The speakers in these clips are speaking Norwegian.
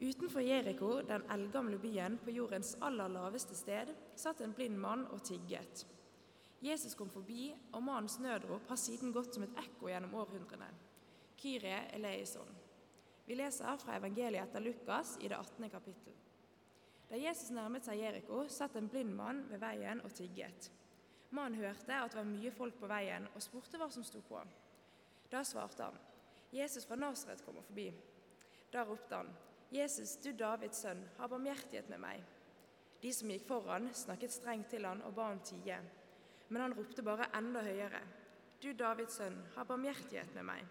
Utenfor Jeriko, den eldgamle byen på jordens aller laveste sted, satt en blind mann og tigget. Jesus kom forbi, og mannens nødrop har siden gått som et ekko gjennom århundrene. Kyrie eleison. Vi leser fra evangeliet etter Lukas i det 18. kapittel. Da Jesus nærmet seg Jeriko, satt en blind mann ved veien og tigget. Mannen hørte at det var mye folk på veien, og spurte hva som sto på. Da svarte han, 'Jesus fra Nasaret kommer forbi.' Da ropte han, 'Jesus, du Davids sønn, ha barmhjertighet med meg.' De som gikk foran, snakket strengt til han og ba ham tie. Men han ropte bare enda høyere, 'Du Davids sønn, ha barmhjertighet med meg.'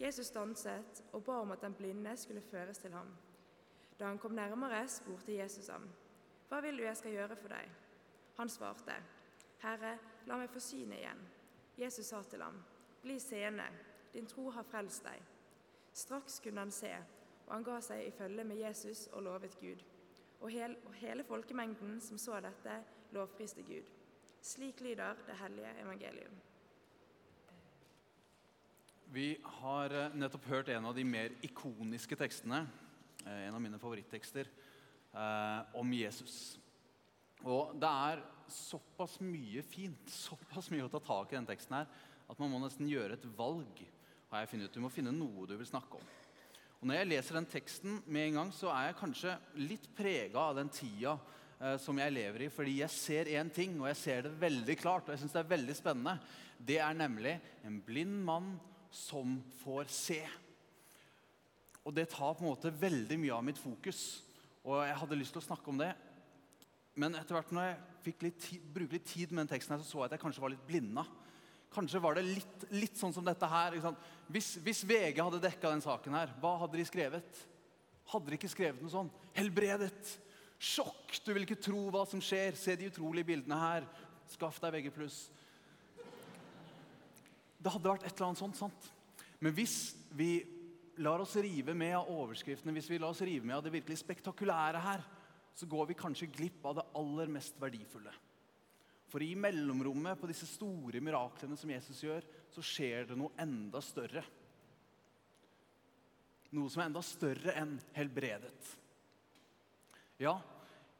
Jesus stanset og ba om at den blinde skulle føres til ham. Da han kom nærmere, spurte Jesus ham, 'Hva vil du jeg skal gjøre for deg?' Han svarte, 'Herre, la meg få synet igjen.' Jesus sa til ham, 'Bli seende, din tro har frelst deg.' Straks kunne han se, og han ga seg i følge med Jesus og lovet Gud. Og, hel, og hele folkemengden som så dette, lovpriste Gud. Slik lyder det hellige evangelium. Vi har eh, nettopp hørt en av de mer ikoniske tekstene, eh, en av mine favorittekster, eh, om Jesus. Og det er såpass mye fint, såpass mye å ta tak i den teksten her, at man må nesten gjøre et valg. har jeg funnet ut. Du må finne noe du vil snakke om. Og Når jeg leser den teksten med en gang, så er jeg kanskje litt prega av den tida eh, som jeg lever i. Fordi jeg ser én ting, og jeg ser det veldig klart, og jeg syns det er veldig spennende. Det er nemlig en blind mann som får se. Og det tar på en måte veldig mye av mitt fokus. Og jeg hadde lyst til å snakke om det. Men etter hvert når jeg fikk litt tid, litt tid med den teksten, her, så så jeg at jeg kanskje var litt blinda. Kanskje var det litt, litt sånn som dette her. Hvis, hvis, VG hadde dekka den saken her, hva hadde de skrevet? Hadde de ikke skrevet noe sånn? Helbredet! Sjokk! Du vil ikke tro hva som skjer. Se de utrolige bildene her. Skaff deg VG+. Det hadde vært et eller annet sånt. sant? Men hvis vi lar oss rive med av overskriftene, hvis vi lar oss rive med av det virkelig spektakulære her, så går vi kanskje glipp av det aller mest verdifulle. For i mellomrommet på disse store miraklene som Jesus gjør, så skjer det noe enda større. Noe som er enda større enn helbredet. Ja,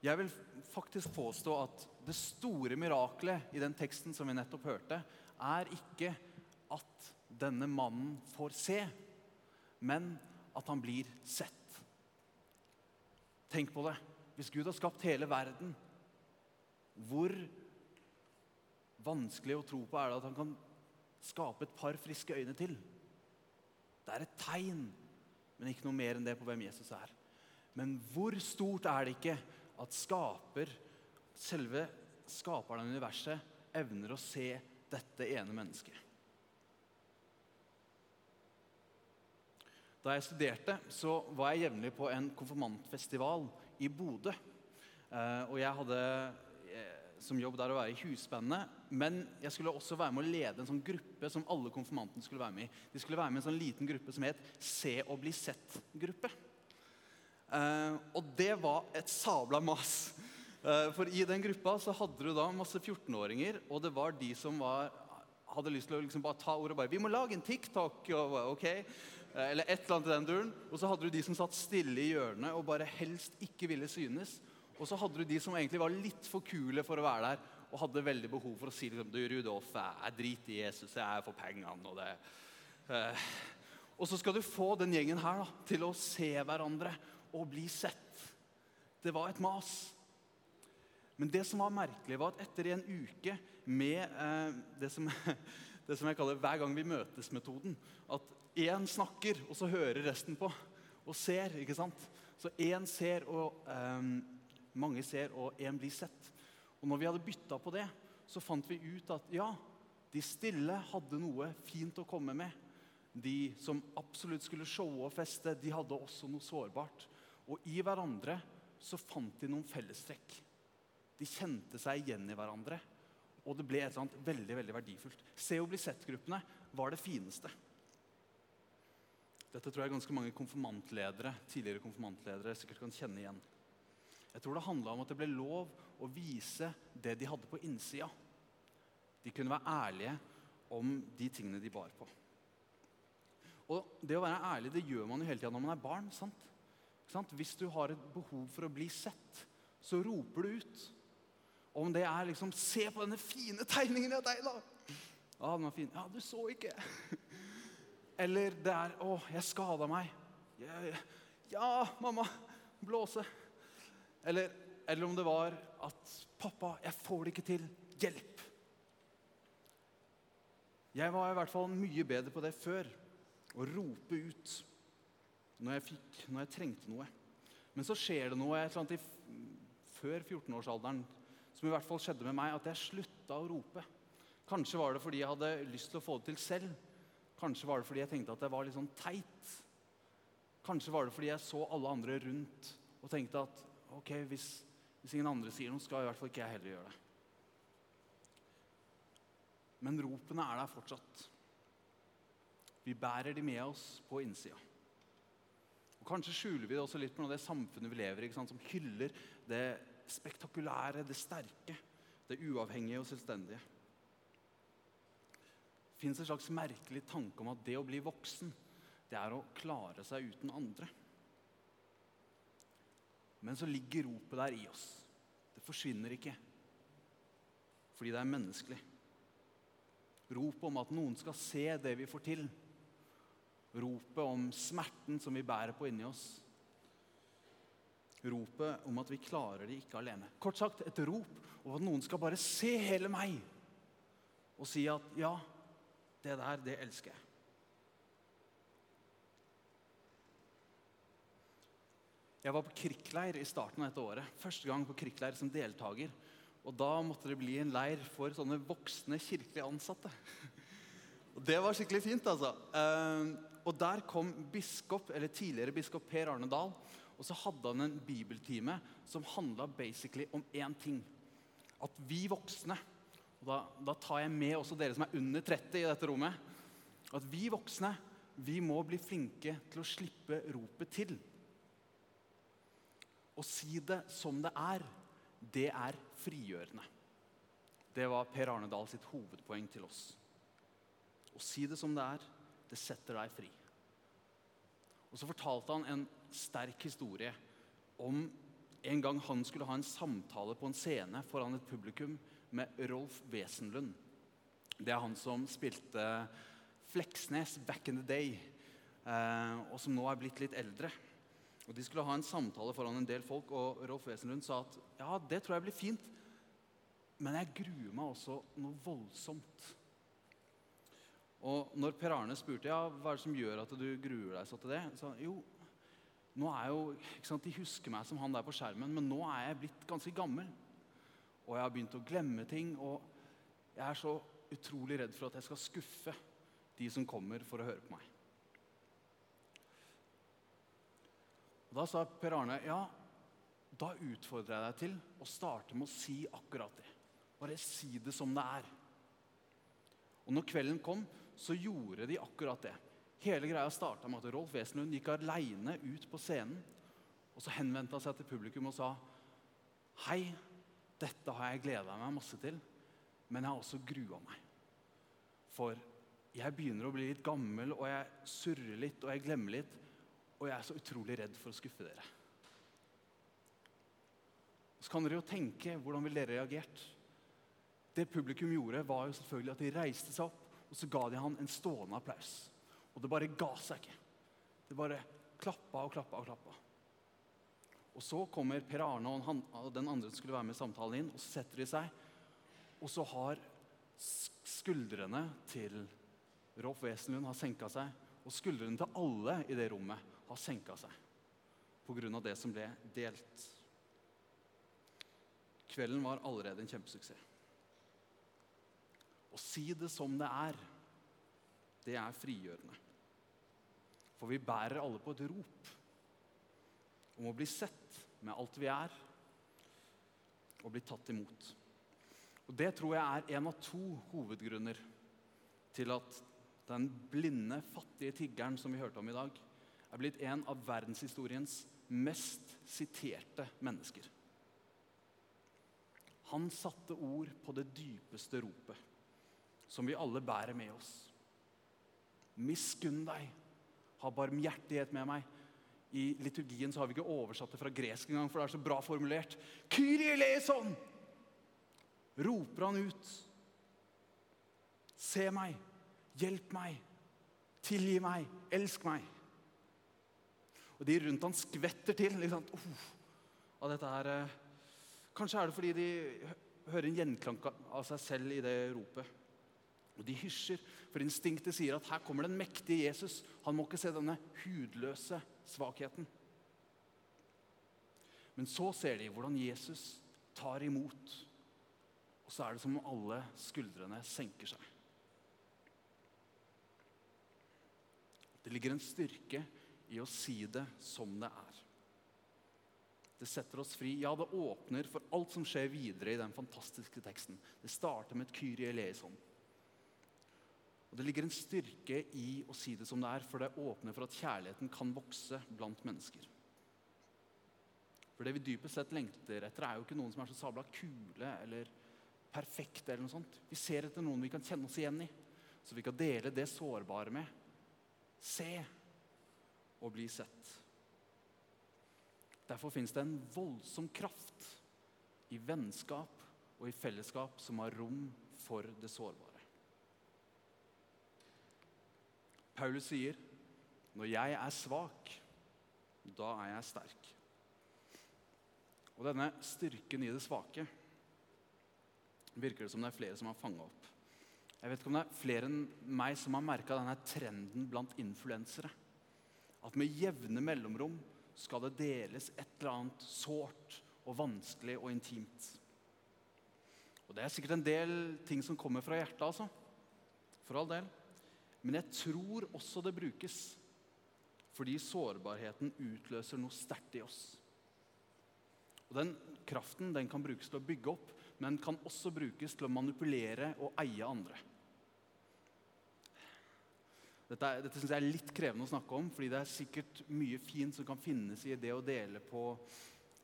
jeg vil faktisk påstå at det store miraklet i den teksten som vi nettopp hørte, er ikke at denne mannen får se, men at han blir sett. Tenk på det. Hvis Gud har skapt hele verden, hvor vanskelig å tro på er det at han kan skape et par friske øyne til? Det er et tegn, men ikke noe mer enn det på hvem Jesus er. Men hvor stort er det ikke at skaper, selve skaperen av universet, evner å se dette ene mennesket? Da jeg studerte, så var jeg jevnlig på en konfirmantfestival i Bodø. Eh, og jeg hadde som jobb der å være i husbandet. Men jeg skulle også være med å lede en sånn gruppe som alle konfirmantene skulle være med i. De skulle være med i en sånn liten gruppe som het Se og bli sett-gruppe. Eh, og det var et sabla mas. For i den gruppa så hadde du da masse 14-åringer, og det var de som var, hadde lyst til å liksom bare ta ordet og bare 'Vi må lage en TikTok.' Og, ok, Eh, eller et eller annet i den duren. Og så hadde du de som satt stille i hjørnet og bare helst ikke ville synes. Og så hadde du de som egentlig var litt for kule for å være der og hadde veldig behov for å si liksom, du Rudolf, jeg driter i Jesus, jeg er for pengene. Og det. Eh. Og så skal du få den gjengen her da, til å se hverandre og bli sett. Det var et mas. Men det som var merkelig, var at etter en uke med eh, det, som, det som jeg kaller 'hver gang vi møtes'-metoden At én snakker, og så hører resten på. Og ser, ikke sant? Så én ser, og um, mange ser, og én blir sett. Og når vi hadde bytta på det, så fant vi ut at ja, de stille hadde noe fint å komme med. De som absolutt skulle showe og feste, de hadde også noe sårbart. Og i hverandre så fant de noen fellestrekk. De kjente seg igjen i hverandre. Og det ble et eller annet veldig veldig verdifullt. Se og bli sett-gruppene var det fineste. Dette tror jeg ganske mange konfirmantledere, tidligere konfirmantledere sikkert kan kjenne igjen. Jeg tror det handla om at det ble lov å vise det de hadde på innsida. De kunne være ærlige om de tingene de bar på. Og det å være ærlig det gjør man jo hele tida når man er barn. sant? Hvis du har et behov for å bli sett, så roper du ut. Om det er liksom 'Se på denne fine tegningen av deg, da!' Ja, den var fin. Ja, du så ikke. Eller det er 'Å, jeg skada meg'. Ja, ja, mamma. Blåse. Eller, eller om det var at 'Pappa, jeg får det ikke til. Hjelp'. Jeg var i hvert fall mye bedre på det før. Å rope ut når jeg fikk, når jeg trengte noe. Men så skjer det noe et eller annet i, før 14-årsalderen som i hvert fall skjedde med meg, at jeg slutta å rope. Kanskje var det fordi jeg hadde lyst til å få det til selv. Kanskje var det fordi jeg tenkte at det var litt sånn teit. Kanskje var det fordi jeg så alle andre rundt og tenkte at ok, hvis, hvis ingen andre sier noe, skal i hvert fall ikke jeg heller gjøre det. Men ropene er der fortsatt. Vi bærer de med oss på innsida. Og Kanskje skjuler vi det også litt på det samfunnet vi lever i, som hyller det spektakulære, det sterke, det uavhengige og selvstendige. Det fins en slags merkelig tanke om at det å bli voksen, det er å klare seg uten andre. Men så ligger ropet der i oss. Det forsvinner ikke fordi det er menneskelig. Ropet om at noen skal se det vi får til. Ropet om smerten som vi bærer på inni oss. Ropet om at vi klarer det ikke alene. Kort sagt et rop om at noen skal bare se hele meg og si at 'ja, det der, det elsker jeg'. Jeg var på krikkleir i starten av dette året. Første gang på krikkleir som deltaker. Og da måtte det bli en leir for sånne voksne kirkelige ansatte. Og Det var skikkelig fint, altså. Eh, og der kom biskop, eller tidligere biskop Per Arne Dahl. Og så hadde han en bibeltime som handla basically om én ting. At vi voksne og da, da tar jeg med også dere som er under 30 i dette rommet. At vi voksne vi må bli flinke til å slippe ropet til. Å si det som det er, det er frigjørende. Det var Per Arne Dahl sitt hovedpoeng til oss. Å si det som det er, det setter deg fri. Og Så fortalte han en sterk historie om en gang han skulle ha en samtale på en scene foran et publikum med Rolf Wesenlund. Det er han som spilte Fleksnes back in the day, eh, og som nå er blitt litt eldre. Og De skulle ha en samtale foran en del folk, og Rolf Wesenlund sa at ja, det tror jeg blir fint, men jeg gruer meg også noe voldsomt. Og når Per Arne spurte ja, hva er det som gjør at du gruer deg så til det, sa han jo, nå er jo, ikke sant, De husker meg som han der på skjermen, men nå er jeg blitt ganske gammel. Og jeg har begynt å glemme ting, og jeg er så utrolig redd for at jeg skal skuffe de som kommer for å høre på meg. Og Da sa Per Arne ja, da utfordrer jeg deg til å starte med å si akkurat det. Bare si det som det er. Og når kvelden kom, så gjorde de akkurat det. Hele greia starta med at Rolf Wesenlund gikk aleine ut på scenen. Og så henvendte han seg til publikum og sa Hei, dette har jeg gleda meg masse til, men jeg har også grua meg. For jeg begynner å bli litt gammel, og jeg surrer litt, og jeg glemmer litt. Og jeg er så utrolig redd for å skuffe dere. Så kan dere jo tenke hvordan ville dere reagert? Det publikum gjorde, var jo selvfølgelig at de reiste seg opp, og så ga de han en stående applaus. Og det bare ga seg ikke. Det bare klappa og klappa og klappa. Og så kommer Per Arne og, han, og den andre som skulle være med i samtalen inn, og så setter de seg. Og så har skuldrene til Rolf Wesenlund har senka seg, og skuldrene til alle i det rommet har senka seg pga. det som ble delt. Kvelden var allerede en kjempesuksess. Å si det som det er, det er frigjørende. For vi bærer alle på et rop om å bli sett med alt vi er, og bli tatt imot. Og Det tror jeg er en av to hovedgrunner til at den blinde, fattige tiggeren som vi hørte om i dag, er blitt en av verdenshistoriens mest siterte mennesker. Han satte ord på det dypeste ropet, som vi alle bærer med oss. Miskunn deg, ha barmhjertighet med meg. I liturgien har vi ikke oversatt det fra gresk engang, for det er så bra formulert. Kyrie eleison! Roper han ut. Se meg, hjelp meg, tilgi meg, elsk meg. Og de rundt han skvetter til liksom, uh, her. eh, Kanskje er det fordi de hører en gjenklang av seg selv i det ropet. Og de hysjer, for instinktet sier at her kommer den mektige Jesus. Han må ikke se denne hudløse svakheten. Men så ser de hvordan Jesus tar imot, og så er det som om alle skuldrene senker seg. Det ligger en styrke i å si det som det er. Det setter oss fri. Ja, det åpner for alt som skjer videre i den fantastiske teksten. Det starter med et Kyrie eleison. Og Det ligger en styrke i å si det som det er, for det åpner for at kjærligheten kan vokse blant mennesker. For det vi dypest sett lengter etter, er jo ikke noen som er så sabla kule eller perfekte. eller noe sånt. Vi ser etter noen vi kan kjenne oss igjen i, så vi kan dele det sårbare med. Se og bli sett. Derfor fins det en voldsom kraft i vennskap og i fellesskap som har rom for det sårbare. Paulus sier, 'Når jeg er svak, da er jeg sterk'. Og denne styrken i det svake virker det som det er flere som har fanga opp. Jeg vet ikke om det er flere enn meg som har merka denne trenden blant influensere. At med jevne mellomrom skal det deles et eller annet sårt og vanskelig og intimt. Og Det er sikkert en del ting som kommer fra hjertet, altså. For all del. Men jeg tror også det brukes fordi sårbarheten utløser noe sterkt i oss. Og Den kraften den kan brukes til å bygge opp, men kan også brukes til å manipulere og eie andre. Dette, er- dette synes jeg er litt krevende å snakke om, fordi det er sikkert mye fint som kan finnes i det å dele på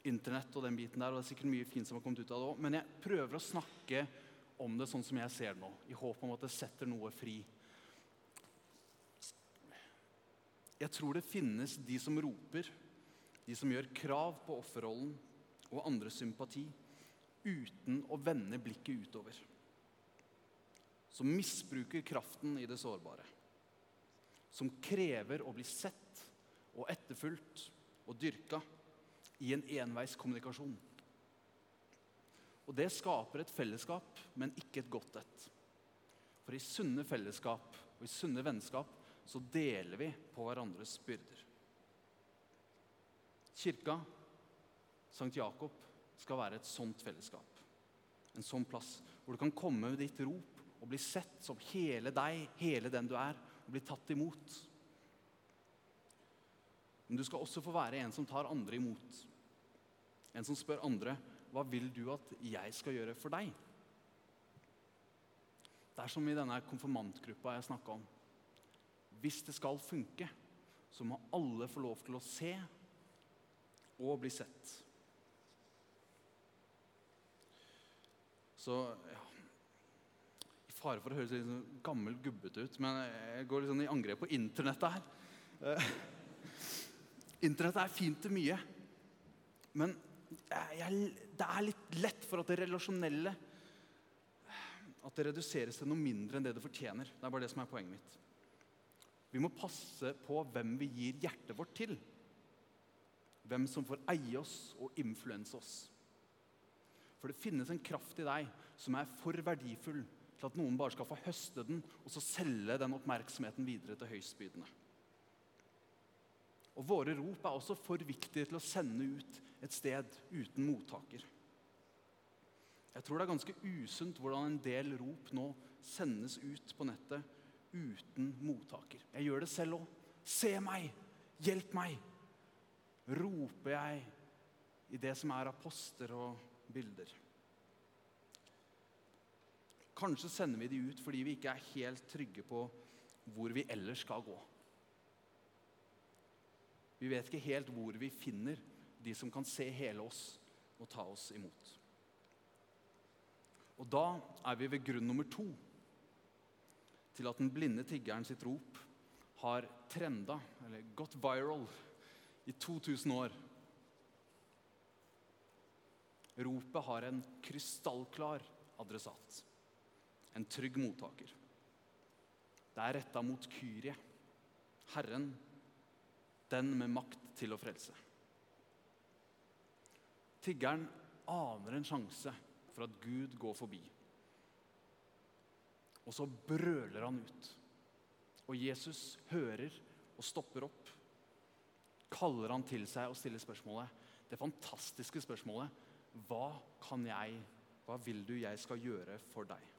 internett og den biten der, og det er sikkert mye fint som har kommet ut av det òg. Men jeg prøver å snakke om det sånn som jeg ser det nå, i håp om at det setter noe fri. Jeg tror det finnes de som roper, de som gjør krav på offerrollen og andres sympati, uten å vende blikket utover. Som misbruker kraften i det sårbare. Som krever å bli sett og etterfulgt og dyrka i en enveiskommunikasjon. Og det skaper et fellesskap, men ikke et godt et. For i sunne fellesskap og i sunne vennskap så deler vi på hverandres byrder. Kirka, Sankt Jakob, skal være et sånt fellesskap. En sånn plass hvor du kan komme med ditt rop og bli sett som hele deg, hele den du er, bli tatt imot. Men du skal også få være en som tar andre imot. En som spør andre hva vil du at jeg skal gjøre for deg? Det er som i denne konfirmantgruppa jeg snakka om. Hvis det skal funke, så må alle få lov til å se og bli sett. Så ja fare for å høres litt sånn gammel, gubbete ut, men jeg går litt sånn i angrep på internettet her. Eh, Internettet er fint til mye, men jeg, det er litt lett for at det relasjonelle At det reduseres til noe mindre enn det det fortjener. Det er bare det som er poenget mitt. Vi må passe på hvem vi gir hjertet vårt til. Hvem som får eie oss og influense oss. For det finnes en kraft i deg som er for verdifull til at noen bare skal få høste den og så selge den oppmerksomheten videre til høystbydende. Og våre rop er også for viktige til å sende ut et sted uten mottaker. Jeg tror det er ganske usunt hvordan en del rop nå sendes ut på nettet uten mottaker. Jeg gjør det selv òg. Se meg! Hjelp meg! Roper jeg i det som er av poster og bilder. Kanskje sender vi de ut fordi vi ikke er helt trygge på hvor vi ellers skal gå. Vi vet ikke helt hvor vi finner de som kan se hele oss og ta oss imot. Og da er vi ved grunn nummer to til at den blinde tiggeren sitt rop har trenda, eller gått viral, i 2000 år. Ropet har en krystallklar adressat. En trygg mottaker. Det er retta mot Kyrie, Herren, den med makt til å frelse. Tiggeren aner en sjanse for at Gud går forbi. Og så brøler han ut. Og Jesus hører og stopper opp. Kaller han til seg og stiller spørsmålet, det fantastiske spørsmålet Hva kan jeg, hva vil du jeg skal gjøre for deg?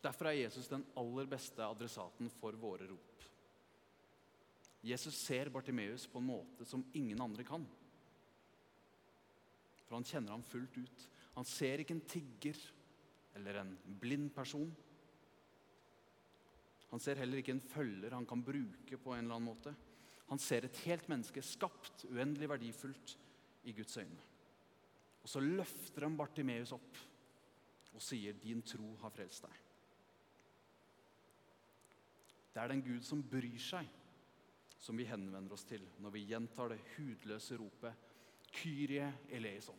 Derfor er Jesus den aller beste adressaten for våre rop. Jesus ser Bartimeus på en måte som ingen andre kan. For han kjenner ham fullt ut. Han ser ikke en tigger eller en blind person. Han ser heller ikke en følger han kan bruke på en eller annen måte. Han ser et helt menneske skapt uendelig verdifullt i Guds øyne. Og så løfter han Bartimeus opp og sier, 'Din tro har frelst deg'. Det er den Gud som bryr seg, som vi henvender oss til når vi gjentar det hudløse ropet Kyrie eleison.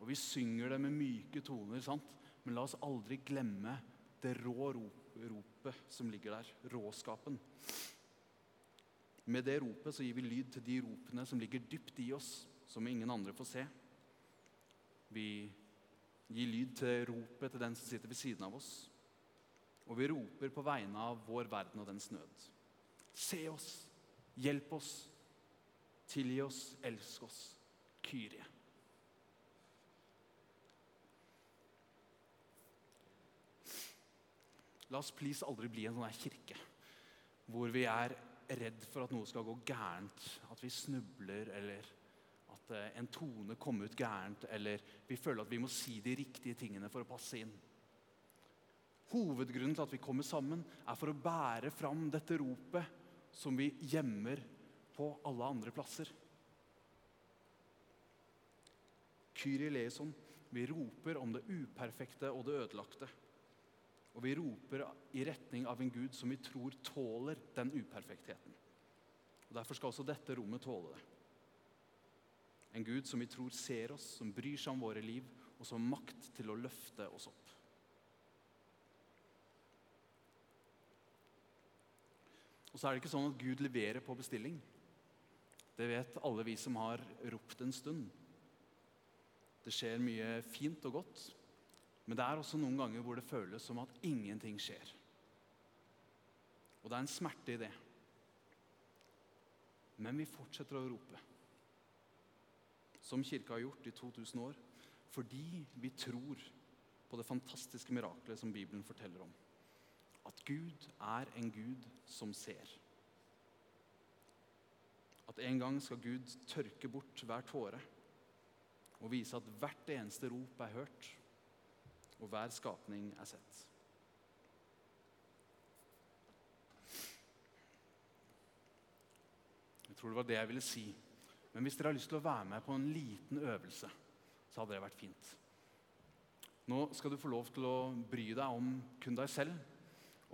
Og Vi synger det med myke toner, sant? men la oss aldri glemme det rå ropet som ligger der. Råskapen. Med det ropet så gir vi lyd til de ropene som ligger dypt i oss, som ingen andre får se. Vi gir lyd til ropet til den som sitter ved siden av oss. Og vi roper på vegne av vår verden og dens nød. Se oss, hjelp oss, tilgi oss, elsk oss. Kyrie. La oss please aldri bli en sånn kirke hvor vi er redd for at noe skal gå gærent. At vi snubler, eller at eh, en tone kommer ut gærent, eller vi føler at vi må si de riktige tingene for å passe inn. Hovedgrunnen til at vi kommer sammen, er for å bære fram dette ropet som vi gjemmer på alle andre plasser. Kyrie leson. Vi roper om det uperfekte og det ødelagte. Og vi roper i retning av en Gud som vi tror tåler den uperfektheten. Og Derfor skal også dette rommet tåle det. En Gud som vi tror ser oss, som bryr seg om våre liv, og som har makt til å løfte oss opp. Og så er det ikke sånn at Gud leverer på bestilling. Det vet alle vi som har ropt en stund. Det skjer mye fint og godt, men det er også noen ganger hvor det føles som at ingenting skjer. Og det er en smerte i det. Men vi fortsetter å rope, som kirka har gjort i 2000 år, fordi vi tror på det fantastiske miraklet som Bibelen forteller om at Gud er en Gud som ser. At en gang skal Gud tørke bort hver tåre og vise at hvert eneste rop er hørt, og hver skapning er sett. Jeg tror det var det jeg ville si. Men hvis dere har lyst til å være med på en liten øvelse, så hadde det vært fint. Nå skal du få lov til å bry deg om kun deg selv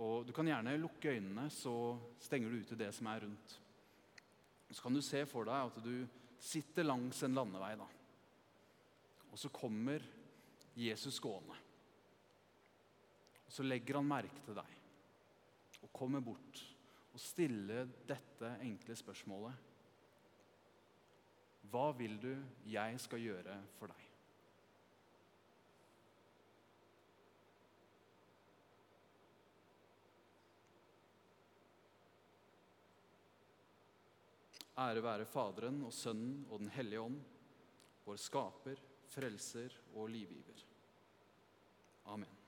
og Du kan gjerne lukke øynene, så stenger du ute det som er rundt. Så kan du se for deg at du sitter langs en landevei. da. Og så kommer Jesus gående. Og Så legger han merke til deg og kommer bort og stiller dette enkle spørsmålet. Hva vil du jeg skal gjøre for deg? Ære være Faderen og Sønnen og Den hellige ånd, vår skaper, frelser og livgiver. Amen.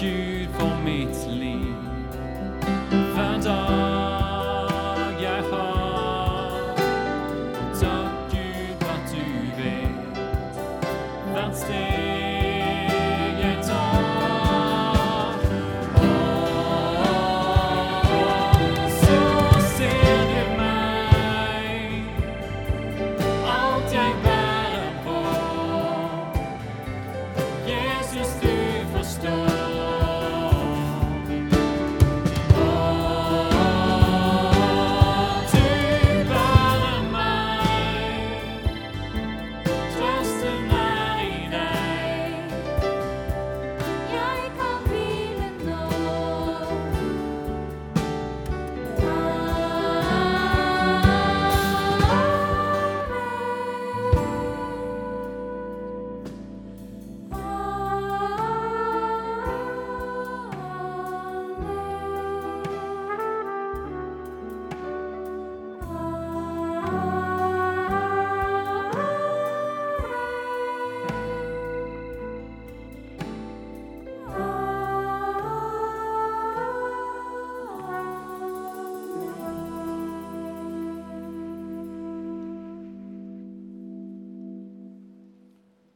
Gud